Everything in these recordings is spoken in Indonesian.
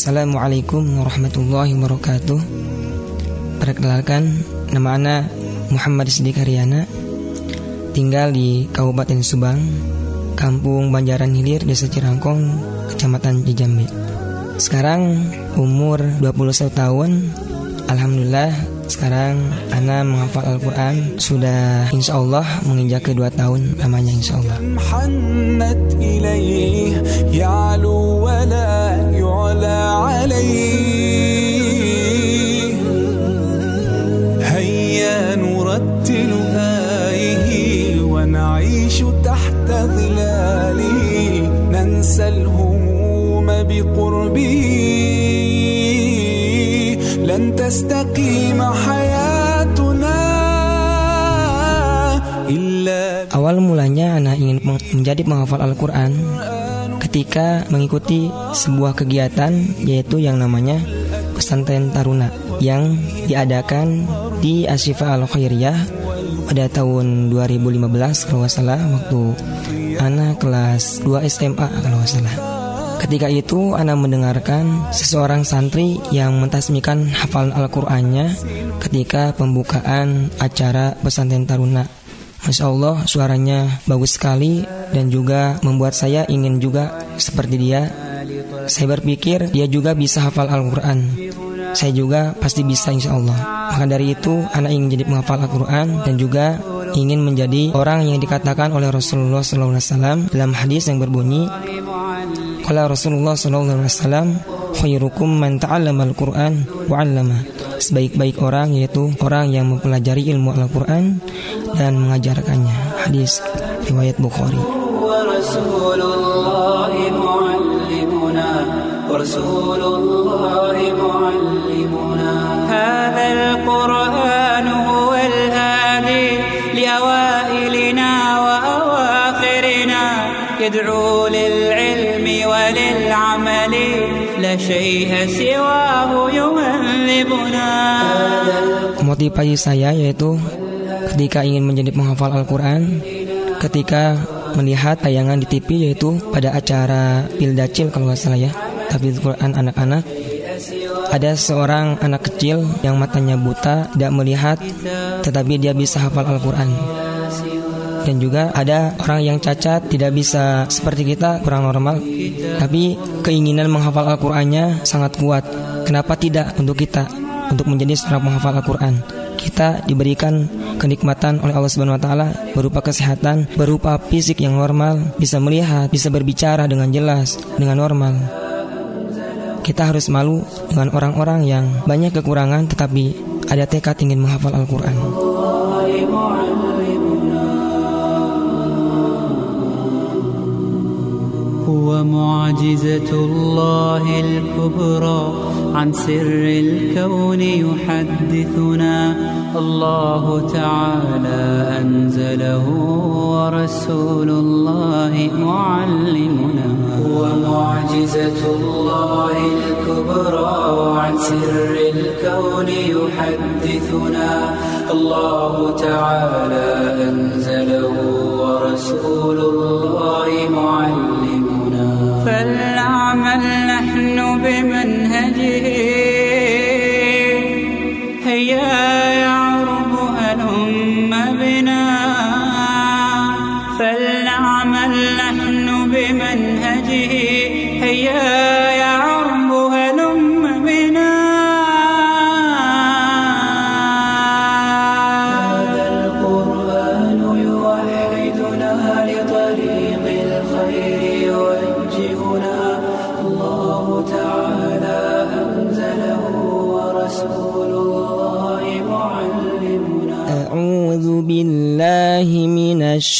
Assalamualaikum warahmatullahi wabarakatuh. Perkenalkan Nama Ana Muhammad Siddiq Haryana Tinggal di Kabupaten Subang Kampung Banjaran Hilir Desa Cirangkong Kecamatan Cijambe Sekarang umur 21 tahun. Alhamdulillah sekarang Ana menghafal Al-Quran Sudah insya Allah menginjak kedua tahun namanya insya Allah لن تستقيم حياتنا Awal mulanya anak ingin menjadi penghafal Al-Quran ketika mengikuti sebuah kegiatan yaitu yang namanya pesantren taruna yang diadakan di Asyifa Al Khairiyah pada tahun 2015 kalau salah waktu anak kelas 2 SMA kalau salah. Ketika itu Ana mendengarkan seseorang santri yang mentasmikan hafalan Al-Qur'annya ketika pembukaan acara pesantren taruna. Masya Allah suaranya bagus sekali dan juga membuat saya ingin juga seperti dia. Saya berpikir dia juga bisa hafal Al-Quran. Saya juga pasti bisa insya Allah. Maka dari itu anak ingin jadi penghafal Al-Quran dan juga ingin menjadi orang yang dikatakan oleh Rasulullah SAW dalam hadis yang berbunyi Qala Rasulullah sallallahu alaihi wasallam khairukum man ta'allama al-Qur'an wa 'allama. Sebaik-baik orang yaitu orang yang mempelajari ilmu Al-Qur'an dan mengajarkannya. Hadis riwayat Bukhari. Muallimuna. Hadzal Qur'an huwa شيء سواه يهذبنا Motivasi saya yaitu ketika ingin menjadi penghafal Al-Quran Ketika melihat tayangan di TV yaitu pada acara Pildacil kalau nggak salah ya Tapi Quran anak-anak ada seorang anak kecil yang matanya buta, tidak melihat, tetapi dia bisa hafal Al-Quran dan juga ada orang yang cacat tidak bisa seperti kita kurang normal tapi keinginan menghafal Al-Qur'annya sangat kuat kenapa tidak untuk kita untuk menjadi seorang penghafal Al-Qur'an kita diberikan kenikmatan oleh Allah Subhanahu wa taala berupa kesehatan, berupa fisik yang normal, bisa melihat, bisa berbicara dengan jelas, dengan normal. Kita harus malu dengan orang-orang yang banyak kekurangan tetapi ada tekad ingin menghafal Al-Qur'an. هو معجزة الله الكبرى. عن سر الكون يحدثنا. الله تعالى أنزله ورسول الله معلمنا. هو معجزة الله الكبرى. عن سر الكون يحدثنا. الله تعالى أنزله ورسول الله معلمنا. فلنعمل نحن بمنهجه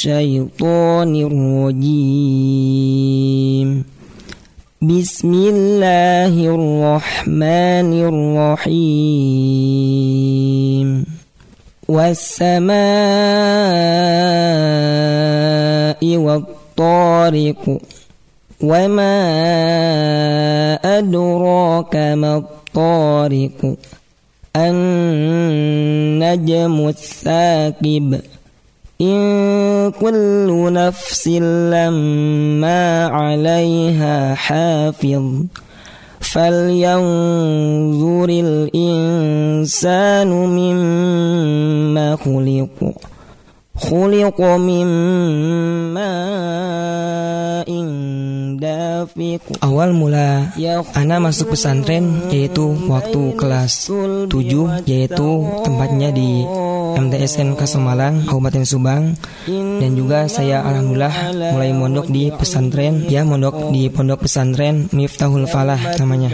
الشيطان الرجيم. بسم الله الرحمن الرحيم. والسماء والطارق وما أدراك ما الطارق. النجم الثاقب إن كل نفس لما عليها حافظ فلينظر الإنسان مما خلق خلق من ماء دافق Awal mula Ana masuk pesantren yaitu waktu kelas 7 yaitu tempatnya di MTSN Kasemalang Kabupaten Subang dan juga saya alhamdulillah mulai mondok di pesantren ya mondok di pondok pesantren Miftahul Falah namanya.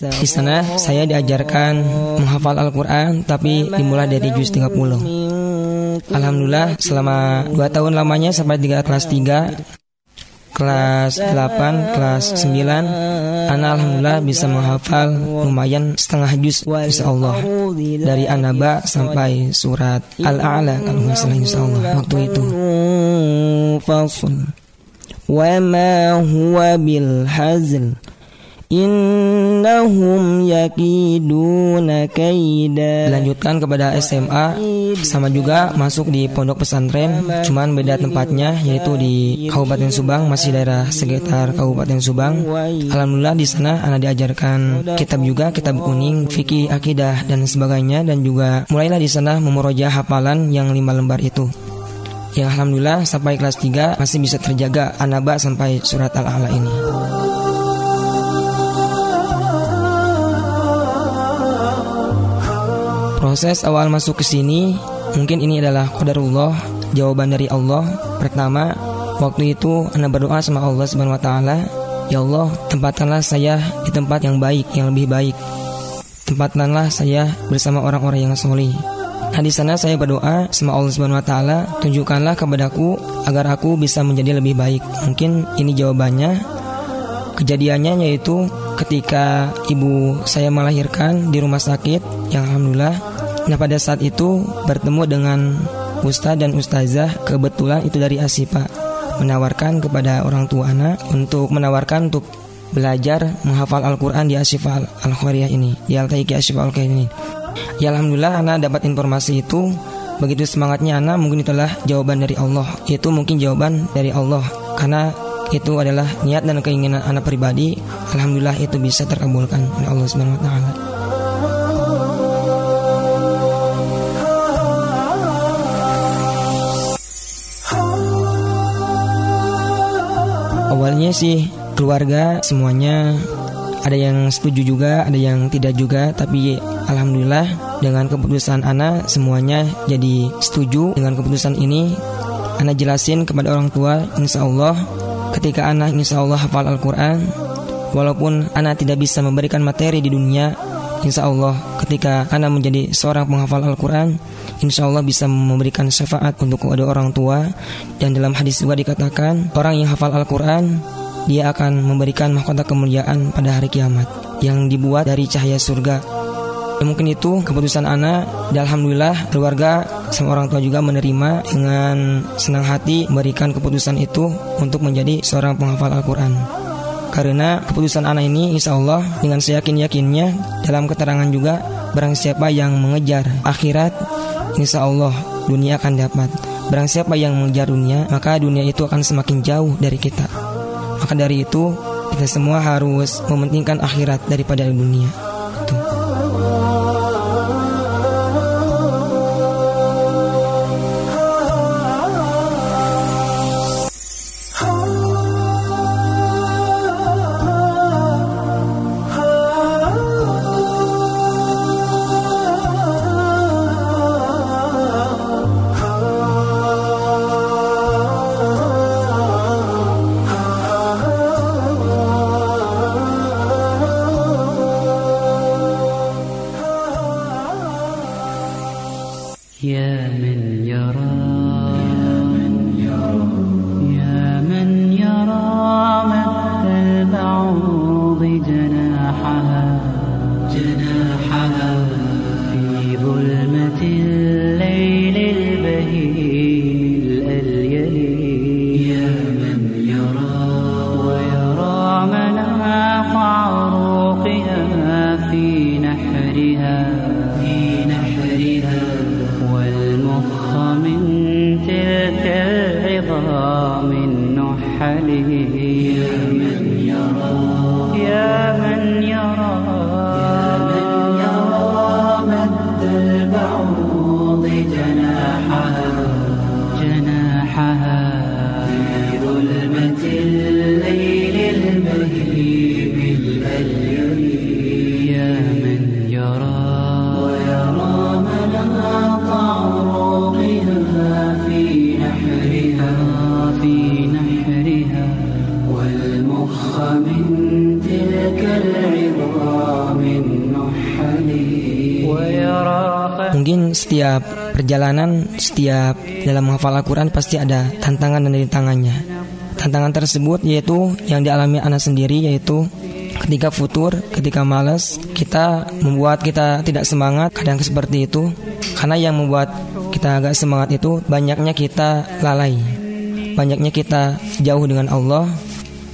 Di sana saya diajarkan menghafal Al-Qur'an tapi dimulai dari juz 30. Alhamdulillah selama 2 tahun lamanya sampai 3 kelas 3 kelas 8, kelas 9 Ana Alhamdulillah bisa menghafal lumayan setengah juz Insya Allah Dari Anaba sampai surat Al-A'la Kalau nggak salah Insya Allah waktu itu Wama huwa bil hazl. Innahum yakiduna kaida. Lanjutkan kepada SMA Sama juga masuk di pondok pesantren Cuman beda tempatnya Yaitu di Kabupaten Subang Masih daerah sekitar Kabupaten Subang. Alhamdulillah di sana anak diajarkan kitab juga Kitab kuning, fikih, akidah dan sebagainya Dan juga mulailah di sana memuroja hafalan yang lima lembar itu. Ya Alhamdulillah sampai kelas 3 masih bisa terjaga Anaba sampai surat Al-A'la ini Proses awal masuk ke sini mungkin ini adalah qadarullah, jawaban dari Allah. Pertama, waktu itu anda berdoa sama Allah Subhanahu wa taala, "Ya Allah, tempatkanlah saya di tempat yang baik, yang lebih baik. Tempatkanlah saya bersama orang-orang yang soleh." Nah di sana saya berdoa sama Allah Subhanahu Wa Taala, tunjukkanlah kepadaku agar aku bisa menjadi lebih baik. Mungkin ini jawabannya. Kejadiannya yaitu ketika ibu saya melahirkan di rumah sakit yang alhamdulillah. Nah pada saat itu bertemu dengan ustadz dan ustazah kebetulan itu dari Asipa menawarkan kepada orang tua anak untuk menawarkan untuk belajar menghafal Al-Quran di Asifa Al-Khwariyah ini di Al-Taiki Asifa al ini. Ya Alhamdulillah anak dapat informasi itu. Begitu semangatnya anak mungkin itulah jawaban dari Allah. Itu mungkin jawaban dari Allah karena itu adalah niat dan keinginan anak pribadi. Alhamdulillah itu bisa terkabulkan oleh Allah Subhanahu taala Awalnya sih keluarga semuanya ada yang setuju juga, ada yang tidak juga, tapi alhamdulillah dengan keputusan Ana semuanya jadi setuju dengan keputusan ini. Ana jelasin kepada orang tua, insya Allah ketika anak insya Allah hafal Al-Quran Walaupun anak tidak bisa memberikan materi di dunia Insya Allah ketika anak menjadi seorang penghafal Al-Quran Insya Allah bisa memberikan syafaat untuk kedua orang tua. Dan dalam hadis juga dikatakan Orang yang hafal Al-Quran Dia akan memberikan mahkota kemuliaan pada hari kiamat Yang dibuat dari cahaya surga. Ya, mungkin itu keputusan anak dan alhamdulillah keluarga sama orang tua juga menerima dengan senang hati memberikan keputusan itu untuk menjadi seorang penghafal Al-Quran. Karena keputusan anak ini insya Allah dengan seyakin-yakinnya dalam keterangan juga barang siapa yang mengejar akhirat insya Allah dunia akan dapat. Barang siapa yang mengejar dunia maka dunia itu akan semakin jauh dari kita. Maka dari itu kita semua harus mementingkan akhirat daripada dunia. Perjalanan, setiap dalam menghafal Al-Quran pasti ada tantangan dan rintangannya. Tantangan tersebut yaitu yang dialami anak sendiri yaitu ketika futur, ketika malas, kita membuat kita tidak semangat, kadang seperti itu. Karena yang membuat kita agak semangat itu banyaknya kita lalai. Banyaknya kita jauh dengan Allah.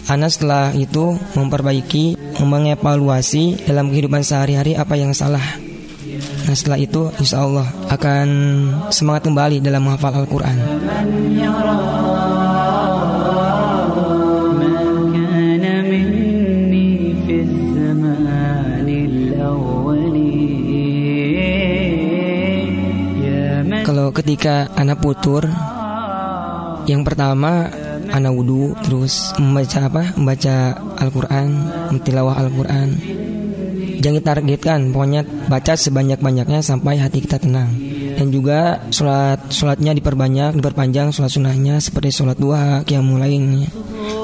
Ana setelah itu memperbaiki, mengevaluasi dalam kehidupan sehari-hari apa yang salah. Nah setelah itu insya Allah akan semangat kembali dalam menghafal Al-Quran. Kalau ketika anak putur, yang pertama anak wudhu terus membaca apa? Membaca Al-Quran, mentilawah Al-Quran jangan ditargetkan pokoknya baca sebanyak-banyaknya sampai hati kita tenang. Dan juga sholat sholatnya diperbanyak diperpanjang sholat sunahnya seperti sholat duha yang mulainya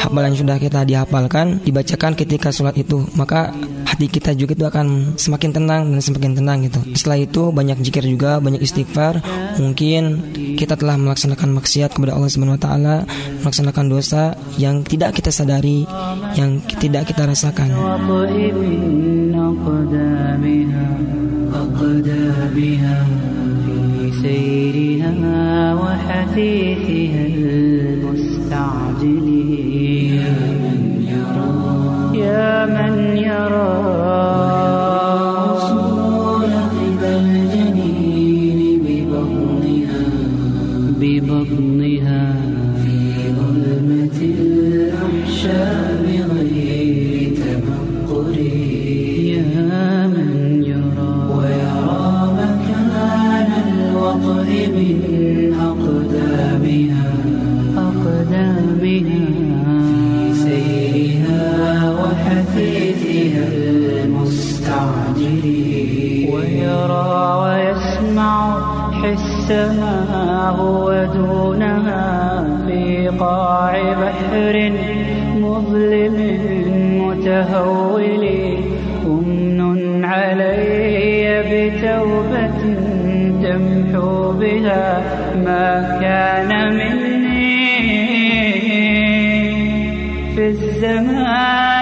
hafalan sudah kita dihafalkan dibacakan ketika sholat itu maka hati kita juga itu akan semakin tenang dan semakin tenang gitu. Setelah itu banyak jikir juga banyak istighfar. Mungkin kita telah melaksanakan maksiat kepada Allah Subhanahu wa taala melaksanakan dosa yang tidak kita sadari yang tidak kita rasakan. أقدامها أقدامها في سيرها وحثيثها حسها هو دونها في قاع بحر مظلم متهول أمن علي بتوبة تمحو بها ما كان مني في الزمان.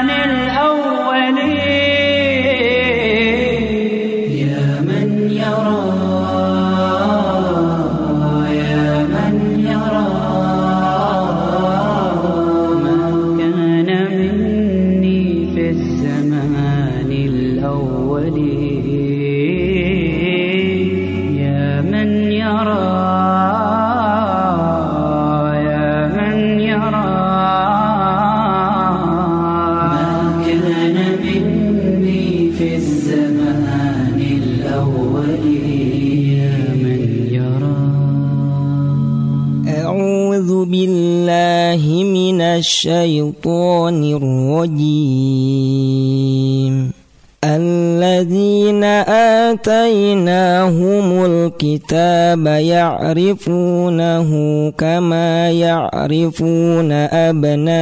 الكتاب يعرفونه كما يعرفون أبناءهم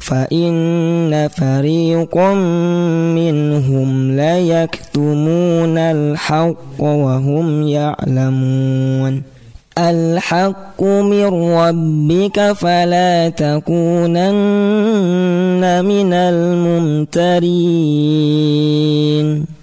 فإن فريقا منهم ليكتمون الحق وهم يعلمون. الحق من ربك فلا تكونن من الممترين.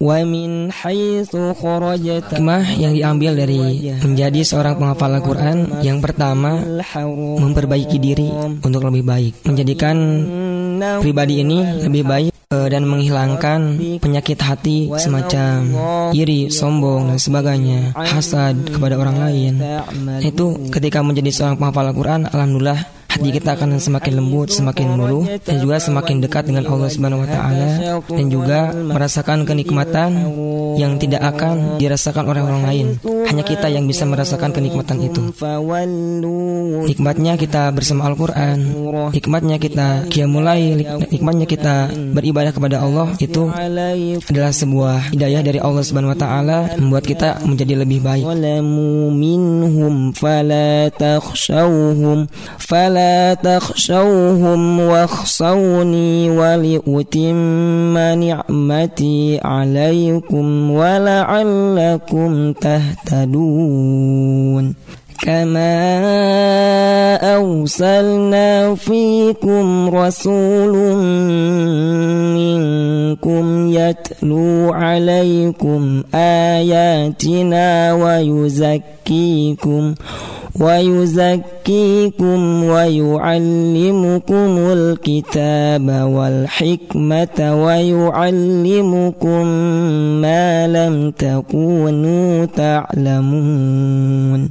min haitsu kharajta Hikmah yang diambil dari menjadi seorang penghafal Al-Qur'an yang pertama memperbaiki diri untuk lebih baik, menjadikan pribadi ini lebih baik eh, dan menghilangkan penyakit hati semacam iri, sombong dan sebagainya, hasad kepada orang lain. Itu ketika menjadi seorang penghafal Al-Qur'an, alhamdulillah hati kita akan semakin lembut, semakin luluh dan juga semakin dekat dengan Allah Subhanahu wa taala dan juga merasakan kenikmatan yang tidak akan dirasakan oleh orang lain. Hanya kita yang bisa merasakan kenikmatan itu. Nikmatnya kita bersama Al-Qur'an, nikmatnya kita mulai nikmatnya kita beribadah kepada Allah itu adalah sebuah hidayah dari Allah Subhanahu wa taala membuat kita menjadi lebih baik. تخشوهم واخشوني ولأتم نعمتي عليكم ولعلكم تهتدون. كما أرسلنا فيكم رسول منكم يتلو عليكم آياتنا ويزكيكم ويزكيكم ويعلمكم الكتاب والحكمة ويعلمكم ما لم تكونوا تعلمون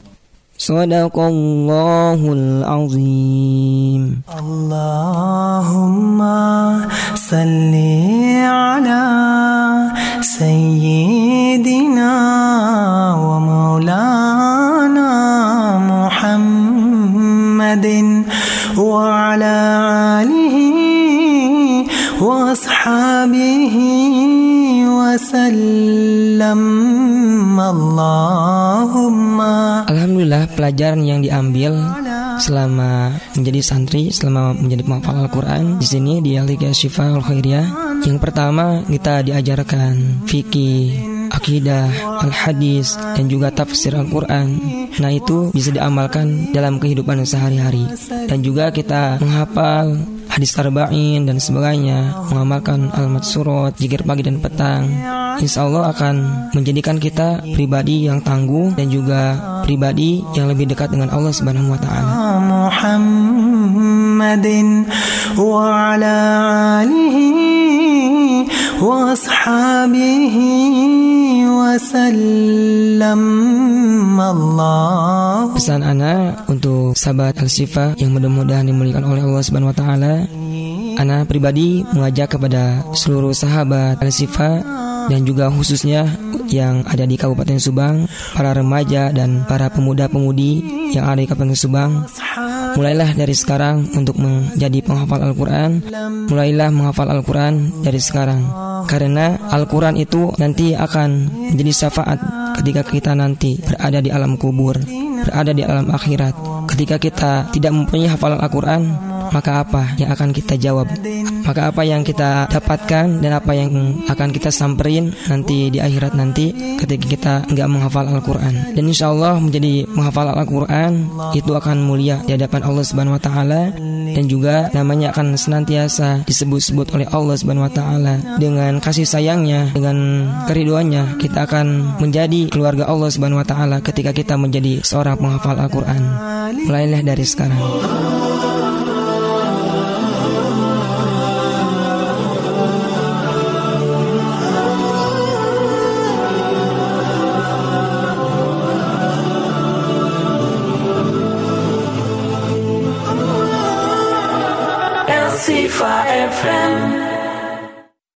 صدق الله العظيم. اللهم صل pelajaran yang diambil selama menjadi santri, selama menjadi penghafal Al-Quran di sini di Alika Syifa Al Khairiyah. Yang pertama kita diajarkan fikih, akidah, al-hadis, dan juga tafsir Al-Quran. Nah itu bisa diamalkan dalam kehidupan sehari-hari. Dan juga kita menghafal hadis tarba'in dan sebagainya, mengamalkan alamat surat, jikir pagi dan petang, insya Allah akan menjadikan kita pribadi yang tangguh dan juga pribadi yang lebih dekat dengan Allah Subhanahu wa taala. Muhammadin wa ala وسلم الله Pesan Ana untuk sahabat Al-Sifa yang mudah-mudahan dimuliakan oleh Allah Subhanahu wa taala. Ana pribadi mengajak kepada seluruh sahabat Al-Sifa dan juga khususnya yang ada di Kabupaten Subang, para remaja dan para pemuda-pemudi yang ada di Kabupaten Subang Mulailah dari sekarang untuk menjadi penghafal Al-Quran Mulailah menghafal Al-Quran dari sekarang Karena Al-Quran itu nanti akan menjadi syafaat ketika kita nanti berada di alam kubur Berada di alam akhirat Ketika kita tidak mempunyai hafalan Al-Quran maka apa yang akan kita jawab? Maka apa yang kita dapatkan dan apa yang akan kita samperin nanti di akhirat nanti ketika kita nggak menghafal Al-Quran. Dan insya Allah menjadi menghafal Al-Quran itu akan mulia di hadapan Allah Subhanahu Wa Taala dan juga namanya akan senantiasa disebut-sebut oleh Allah Subhanahu Wa Taala dengan kasih sayangnya, dengan keriduannya kita akan menjadi keluarga Allah Subhanahu Wa Taala ketika kita menjadi seorang penghafal Al-Quran. Mulailah dari sekarang. Lucifer FM.